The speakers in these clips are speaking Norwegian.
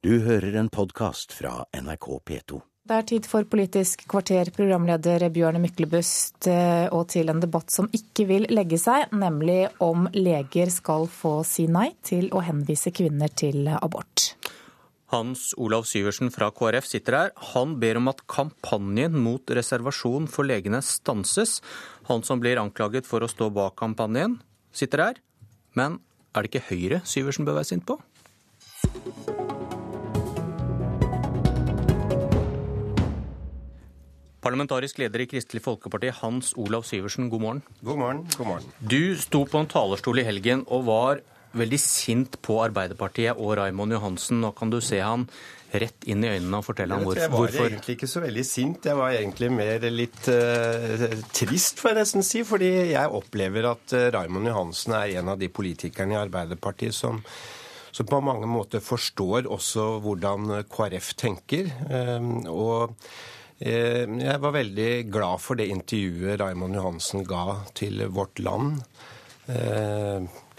Du hører en podkast fra NRK P2. Det er tid for Politisk kvarter, programleder Bjørn Myklebust, eh, og til en debatt som ikke vil legge seg, nemlig om leger skal få si nei til å henvise kvinner til abort. Hans Olav Syversen fra KrF sitter her. Han ber om at kampanjen mot reservasjon for legene stanses. Han som blir anklaget for å stå bak kampanjen, sitter her. Men er det ikke Høyre Syversen bør være sint på? Parlamentarisk leder i Kristelig Folkeparti, Hans Olav Syversen, god morgen. God morgen. god morgen. Du sto på en talerstol i helgen og var veldig sint på Arbeiderpartiet og Raimond Johansen. Nå kan du se han rett inn i øynene og fortelle ham hvorfor. Jeg var egentlig ikke så veldig sint. Jeg var egentlig mer litt uh, trist, får jeg nesten si. Fordi jeg opplever at uh, Raimond Johansen er en av de politikerne i Arbeiderpartiet som som på mange måter forstår også hvordan KrF tenker. Uh, og jeg var veldig glad for det intervjuet Raimond Johansen ga til Vårt Land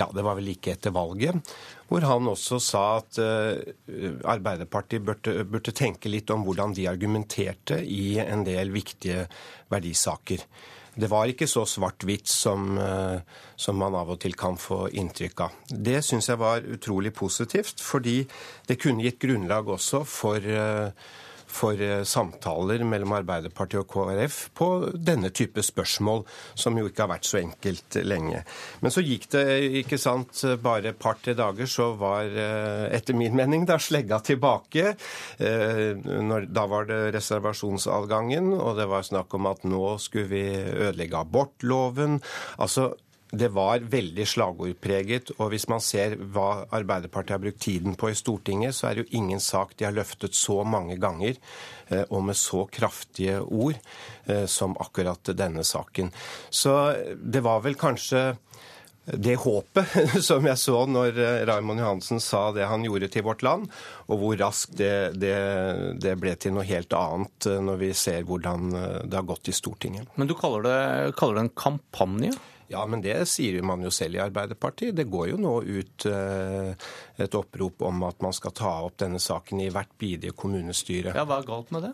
ja, det var vel like etter valget, hvor han også sa at uh, Arbeiderpartiet burde, burde, tenke litt om hvordan de argumenterte i en del viktige verdisaker. Det var ikke så svart-hvitt som, som, man av og til kan få inntrykk av. Det syns jeg var utrolig positivt, fordi det kunne gitt grunnlag også for for eh, samtaler mellom Arbeiderpartiet og KrF på denne type spørsmål, som jo ikke har vært så enkelt lenge. Men så gikk det ikke sant, bare et par-tre dager, så var eh, etter min mening da slegga tilbake. Eh, da var det reservasjonsadgangen, og det var snakk om at nå skulle vi ødelegge abortloven. Altså, det var veldig slagordpreget. Og hvis man ser hva Arbeiderpartiet har brukt tiden på i Stortinget, så er det jo ingen sak de har løftet så mange ganger eh, og med så kraftige ord eh, som akkurat denne saken. Så det var vel kanskje det håpet som jeg så når eh, Raymond Johansen sa det han gjorde til Vårt Land, og hvor raskt det, det, det, ble til noe helt annet når vi ser hvordan det har gått i Stortinget. Men du kaller det, kaller det en kampanje? Ja, men det sier man jo selv i Arbeiderpartiet. Det går jo nå ut eh, et opprop om at man skal ta opp denne saken i hvert bidige kommunestyre. Ja, Hva er galt med det?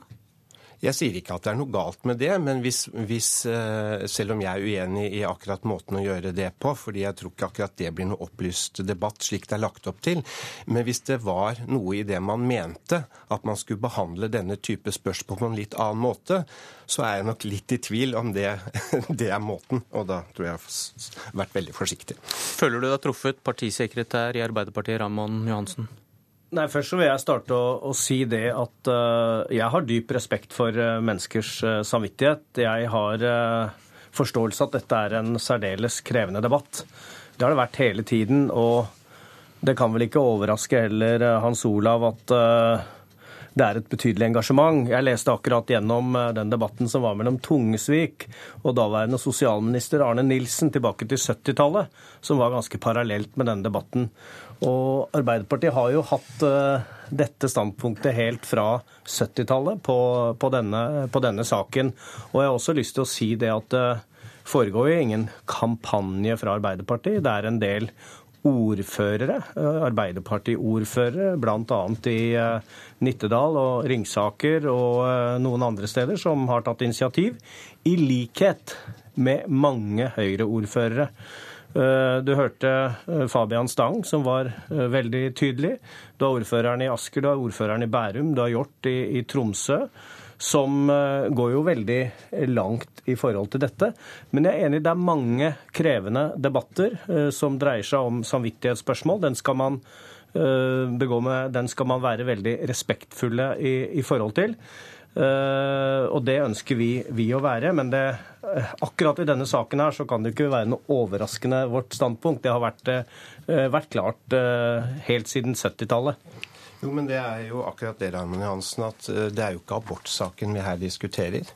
Jeg sier ikke at det er noe galt med det, men hvis, hvis, eh, selv om jeg er uenig i akkurat måten å gjøre det på, fordi jeg tror ikke akkurat det blir noe opplyst debatt slik det er lagt opp til, men hvis det var noe i det man mente, at man skulle behandle denne type spørsmål på en litt annen måte, så er jeg nok litt i tvil om det, det er måten. Og da tror jeg jeg har vært veldig forsiktig. Føler du deg truffet, partisekretær i Arbeiderpartiet Ramon Johansen? Nei, Først så vil jeg starte å, å si det at uh, jeg har dyp respekt for uh, menneskers uh, samvittighet. Jeg har forståelse at dette er en særdeles krevende debatt. Det har det vært hele tiden. Og det kan vel ikke overraske heller Hans Olav at det er et betydelig engasjement. Jeg leste akkurat gjennom den debatten som var mellom Tungesvik og daværende sosialminister Arne Nilsen tilbake til 70-tallet, som var ganske parallelt med denne debatten. Og Arbeiderpartiet har jo hatt uh, dette standpunktet helt fra 70-tallet på, på, på, denne saken. Og jeg har også lyst til å si det at det foregår jo ingen kampanje fra Arbeiderpartiet. Det er en del ordførere, uh, Arbeiderparti-ordførere, bl.a. i Nittedal og Ringsaker og noen andre steder, som har tatt initiativ, i likhet med mange Høyre-ordførere. Eh, du hørte eh, Fabian Stang, som var eh, veldig tydelig. Du har ordføreren i Asker, du har ordføreren i Bærum, du har Hjort i, i Tromsø som går jo veldig langt i forhold til dette. Men jeg er enig, det er mange krevende debatter som dreier seg om samvittighetsspørsmål. Den skal man begå med, den skal man være veldig respektfulle i, i forhold til. Eh, og det ønsker vi, vi å være. Men det, eh, akkurat i denne saken her så kan det ikke være noe overraskende vårt standpunkt. Det har vært, eh, vært klart helt siden 70-tallet. Jo, men det er jo akkurat det, Raymond Johansen, at det er jo ikke abortsaken vi her diskuterer.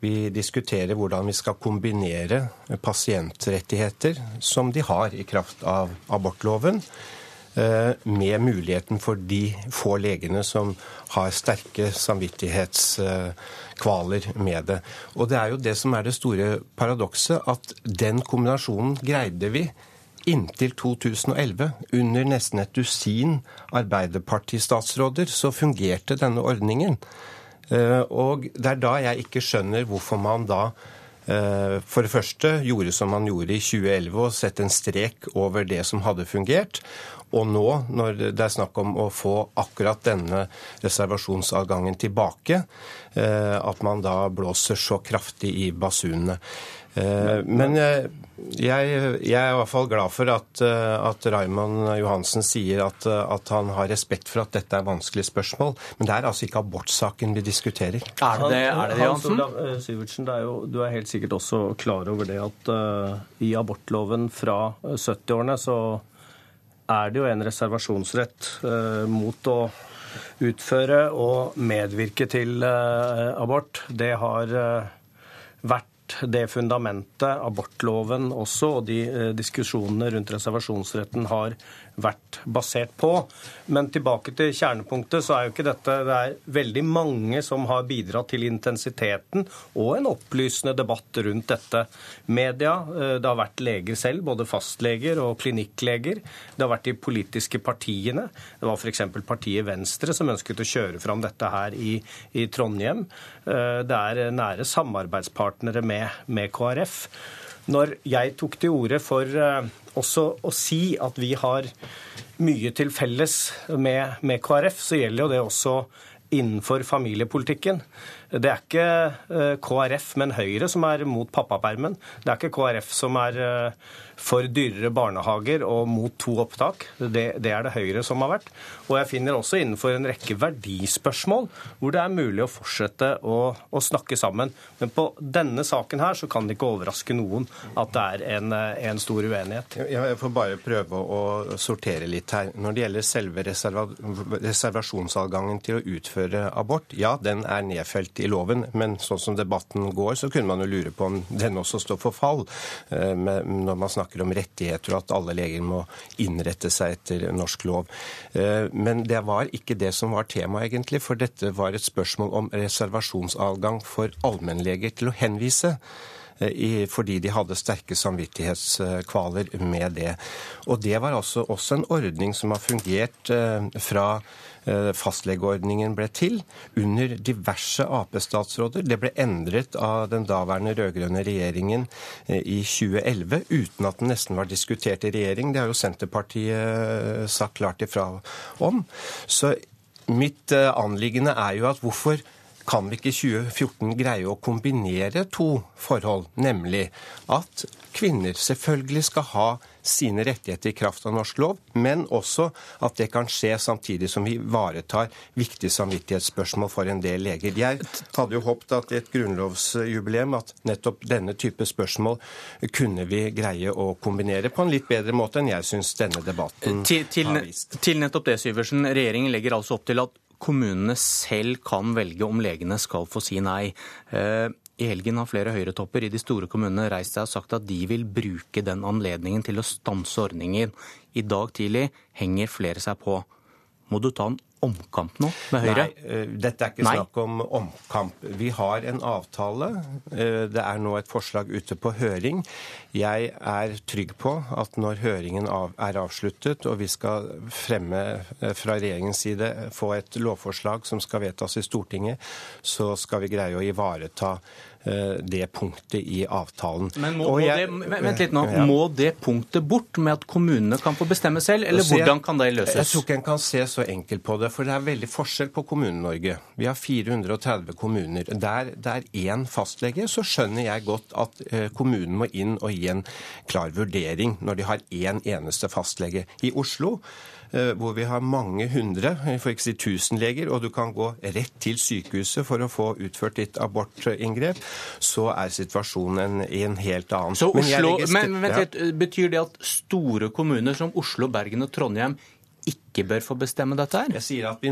Vi diskuterer hvordan vi skal kombinere pasientrettigheter, som de har i kraft av abortloven, med muligheten for de få legene som har sterke samvittighetskvaler med det. Og det er jo det som er det store paradokset, at den kombinasjonen greide vi inntil 2011, under nesten et dusin Arbeiderpartistatsråder, så fungerte denne ordningen. Eh, og det er da jeg ikke skjønner hvorfor man da eh, for det første gjorde som man gjorde i 2011 og sette en strek over det som hadde fungert. Og nå, når det er snakk om å få akkurat denne reservasjonsadgangen tilbake, eh, at man da blåser så kraftig i basunene. Eh, men jeg, jeg, er i hvert fall glad for at, eh, at Raymond Johansen sier at, at, han har respekt for at dette er vanskelige spørsmål. Men det er altså ikke abortsaken vi diskuterer. Er det er det, Johansen? Sivertsen, det er jo, du er helt sikkert også klar over det at uh, i abortloven fra 70-årene så er det jo en reservasjonsrett uh, mot å utføre og medvirke til uh, abort. Det har vært det fundamentet abortloven også og de eh, diskusjonene rundt reservasjonsretten har vært basert på. Men tilbake til kjernepunktet, så er jo ikke dette Det er veldig mange som har bidratt til intensiteten og en opplysende debatt rundt dette. Media, eh, det har vært leger selv, både fastleger og klinikkleger. Det har vært de politiske partiene. Det var f.eks. partiet Venstre som ønsket å kjøre fram dette her i, i Trondheim. Eh, det er nære samarbeidspartnere med, med KrF. Når jeg tok til orde for eh, også å si at vi har mye til felles med, med KrF, så gjelder jo det også innenfor familiepolitikken. Det er ikke eh, KrF, men Høyre som er mot pappapermen. Det er ikke KrF som er eh, for dyrere barnehager og mot to opptak. Det, det, er det Høyre som har vært. Og jeg finner også innenfor en rekke verdispørsmål hvor det er mulig å fortsette å, å snakke sammen. Men på denne saken her så kan det ikke overraske noen at det er en, en stor uenighet. Jeg får bare prøve å sortere litt her. Når det gjelder selve reserva, reservasjonsadgangen til å utføre abort, ja, den er nedfelt i loven. Men sånn som debatten går, så kunne man jo lure på om den også står for fall eh, når man snakker om rettigheter og at alle leger må innrette seg etter norsk lov. Eh, men det var ikke det som var temaet, egentlig. For dette var et spørsmål om reservasjonsadgang for allmennleger til å henvise fordi de hadde sterke samvittighetskvaler med det. Og det var altså også en ordning som har fungert eh, fra Eh, fastlegeordningen ble til, under diverse Ap-statsråder. Det ble endret av den daværende rød-grønne regjeringen eh, i 2011, uten at den nesten var diskutert i regjering. Det har jo Senterpartiet sagt klart ifra om. Så mitt anliggende er jo at hvorfor kan vi ikke i 2014 greie å kombinere to forhold, nemlig at kvinner selvfølgelig skal ha sine rettigheter i kraft av norsk lov, men også at det kan skje samtidig som vi ivaretar viktige samvittighetsspørsmål for en del leger. Jeg hadde jo håpet at i et grunnlovsjubileum at nettopp denne type spørsmål kunne vi greie å kombinere på en litt bedre måte enn jeg syns denne debatten til, til, har vist. Til nettopp det, Syversen. Regjeringen legger altså opp til at kommunene selv kan velge om legene skal få si nei. Eh, I helgen har flere høyretopper i de store kommunene reist seg og sagt at de vil bruke den anledningen til å stanse ordningen. I dag tidlig henger flere seg på. Må du ta en omkamp nå med Høyre? Nei, eh, dette er ikke Nei. snakk om omkamp. Vi har en avtale. Eh, det er nå et forslag ute på høring. Jeg er trygg på at når høringen er avsluttet og vi skal fremme eh, fra regjeringens side få et lovforslag som skal vedtas i Stortinget, så skal vi greie å ivareta det punktet i avtalen. Men må, jeg, det, vent litt nå. Ja. Må det punktet bort med at kommunene kan få bestemme selv, eller jeg, hvordan kan det løses? Jeg tror ikke en kan se så enkelt på det, for det er veldig forskjell på Kommune-Norge. Vi har 430 kommuner. Der det er én fastlege, så skjønner jeg godt at eh, kommunen må inn og gi en klar vurdering når de har én eneste fastlege. I Oslo Eh, hvor vi har mange hundre, for ikke si tusen leger, og du kan gå rett til sykehuset for å få utført ditt abortinngrep, så er situasjonen en, en helt annen. Så Oslo, men, men vent litt, Betyr det at store kommuner som Oslo, Bergen og Trondheim ikke bør få bestemme dette her? Jeg sier at vi,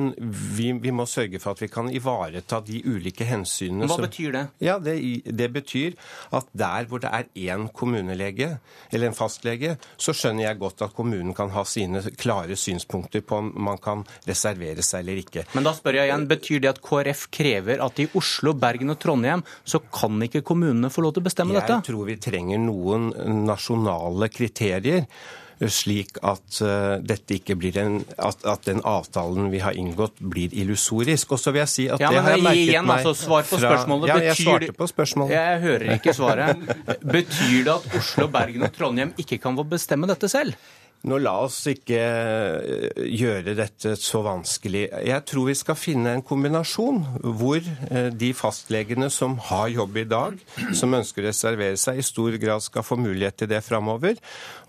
vi, vi må sørge for at vi kan ivareta de ulike hensynene. Hva betyr det? Ja, det, det, betyr at der hvor det er én kommunelege, eller en fastlege, så skjønner jeg godt at kommunen kan ha sine klare synspunkter på om man kan reservere seg eller ikke. Men da spør jeg igjen, betyr det at KrF krever at i Oslo, Bergen og Trondheim så kan ikke kommunene få lov til å bestemme jeg dette? Jeg tror vi trenger noen nasjonale kriterier slik at dette ikke blir en, at, at, den avtalen vi har inngått, blir illusorisk. Og så vil jeg si at ja, det har jeg merket igjen, meg altså, Svar på spørsmålet. Ja, jeg svarte på spørsmålet. Jeg hører ikke svaret. Betyr det at Oslo, Bergen og Trondheim ikke kan få bestemme dette selv? Nå la oss ikke eh, gjøre dette så vanskelig. Jeg tror vi skal finne en kombinasjon hvor eh, de fastlegene som har jobb i dag, som ønsker å reservere seg, i stor grad skal få mulighet til det framover.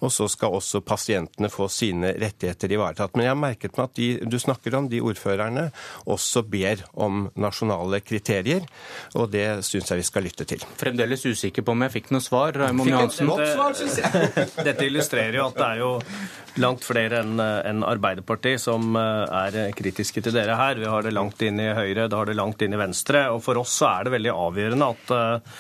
Og så skal også pasientene få sine rettigheter ivaretatt. Men jeg har merket meg at de du snakker om, de ordførerne, også ber om nasjonale kriterier. Og det syns jeg vi skal lytte til. Fremdeles usikker på om jeg fikk noe svar, Raymond Johansen. Dette illustrerer jo at det er jo langt flere enn en Arbeiderpartiet som eh, er kritiske til dere her. Vi har det langt inn i Høyre, det har det langt inn i Venstre. Og for oss så er det veldig avgjørende at eh,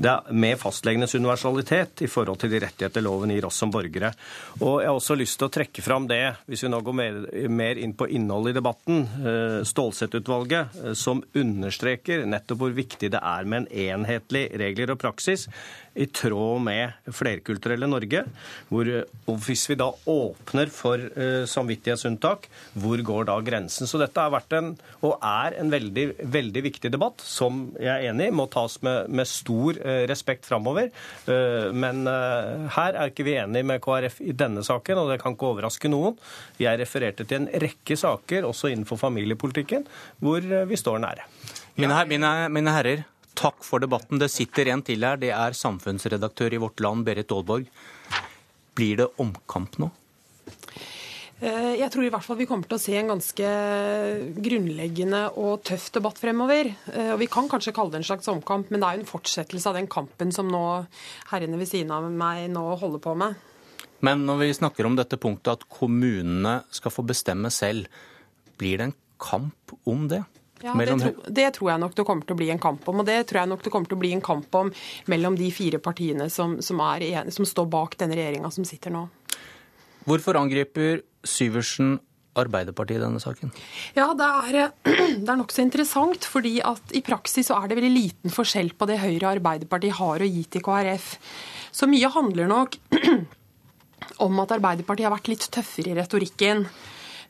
det er med fastlegenes universalitet i forhold til de rettigheter loven gir oss som borgere. Og jeg har også lyst til å trekke fram det, hvis vi nå går mer, mer inn på innholdet i debatten, eh, Stålsett-utvalget, som understreker nettopp hvor viktig det er med en enhetlig regler og praksis i tråd med flerkulturelle Norge. Hvor, og hvis vi da åpner for uh, samvittighetsunntak, hvor går da grensen? Så dette har vært en, og er en veldig, veldig viktig debatt, som jeg er enig i må tas med, med stor uh, respekt framover. Uh, men her er ikke vi enige med KrF i denne saken, og det kan ikke overraske noen. Jeg refererte til en rekke saker, også innenfor familiepolitikken, hvor vi står nære. Mine, mine, mine herrer, Takk for debatten. Det sitter en til her. Det er samfunnsredaktør i Vårt Land, Berit Aalborg. Blir det omkamp nå? Eh, jeg tror i hvert fall vi kommer til å se en ganske grunnleggende og tøff debatt fremover. Eh, og Vi kan kanskje kalle det en slags omkamp, men det er jo en fortsettelse av den kampen som nå herrene ved siden av meg nå holder på med. Men når vi snakker om dette punktet at kommunene skal få bestemme selv, blir det en kamp om det? Ja, det, tro, det, tror jeg nok det kommer til å bli en kamp om. Og det tror jeg nok det kommer til å bli en kamp om mellom de fire partiene som, som, er, som står bak denne regjeringa som sitter nå. Hvorfor angriper Syversen Arbeiderpartiet i denne saken? Ja, Det er, det er nokså interessant. fordi at I praksis så er det veldig liten forskjell på det Høyre og Arbeiderpartiet har å gi til KrF. Så mye handler nok om at Arbeiderpartiet har vært litt tøffere i retorikken.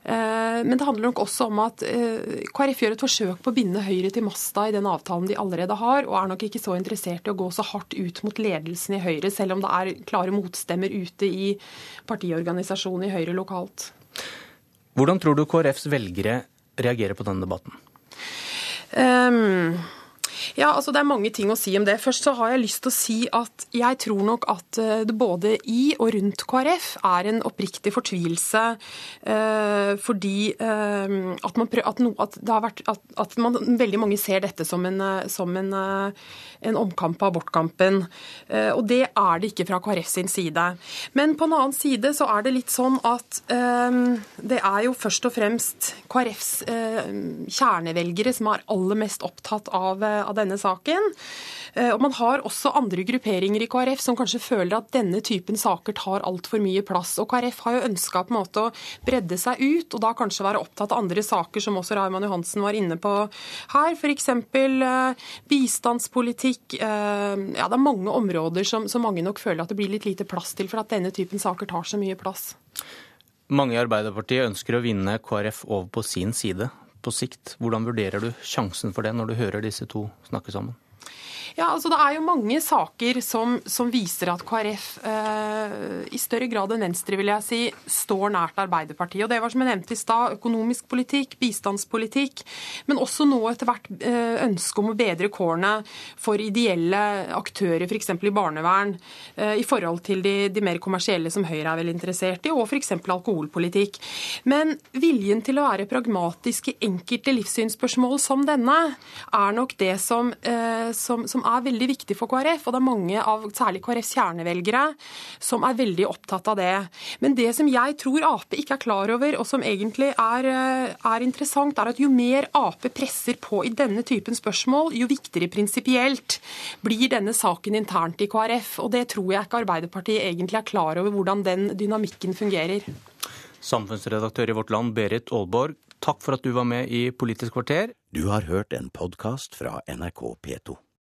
Eh, men det handler nok også om at eh, KrF gjør et forsøk på å binde Høyre til masta i den avtalen de allerede har, og er nok ikke så interessert i å gå så hardt ut mot ledelsen i Høyre, selv om det er klare motstemmer ute i partiorganisasjonen i Høyre lokalt. Hvordan tror du KrFs velgere reagerer på denne debatten? Um, ja, altså Det er mange ting å si om det. Først så har jeg lyst til å si at jeg tror nok at eh, det både i og rundt KrF er en oppriktig fortvilelse eh, fordi eh, at, man prøv, at, no, at, vært, at, man, veldig mange ser dette som en, eh, som en, eh, en omkamp av abortkampen. Eh, og det er det ikke fra KrF sin side. Men på en annen side så er det litt sånn at det er jo først og fremst KrFs kjernevelgere som er aller mest opptatt av, av denne saken. Eh, og Man har også andre grupperinger i KrF som kanskje føler at denne typen saker tar altfor mye plass. Og KrF har jo ønska å bredde seg ut, og da kanskje være opptatt av andre saker, som også Raymond Johansen var inne på her. F.eks. Eh, bistandspolitikk. Eh, ja, det er mange områder som, som mange nok føler at det blir litt lite plass til, for at denne typen saker tar så mye plass. Mange i Arbeiderpartiet ønsker å vinne KrF over på sin side på sikt. Hvordan vurderer du sjansen for det når du hører disse to snakke sammen? Ja, altså Det er jo mange saker som, som viser at KrF eh, i større grad enn Venstre vil jeg si, står nært Arbeiderpartiet. Og Det var som jeg nevnte i stad, økonomisk politikk, bistandspolitikk, men også nå etter hvert eh, ønske om å bedre kårene for ideelle aktører, f.eks. i barnevern, eh, i forhold til de, de, mer kommersielle som Høyre er vel interessert i, og f.eks. alkoholpolitikk. Men viljen til å være pragmatisk i enkelte livssynsspørsmål som denne, er nok det som, eh, som, som er veldig viktig for KrF, og det er mange av særlig KrFs kjernevelgere som er veldig opptatt av det. Men det som jeg tror Ap ikke er klar over, og som egentlig er, eh, er interessant, er at jo mer Ap presser på i denne typen spørsmål, jo viktigere prinsipielt blir denne saken internt i KrF. Og det tror jeg ikke Arbeiderpartiet egentlig er klar over hvordan den dynamikken fungerer. Samfunnsredaktør i Vårt Land, Berit Aalborg, takk for at du var med i Politisk kvarter. Du har hørt en podkast fra NRK P2.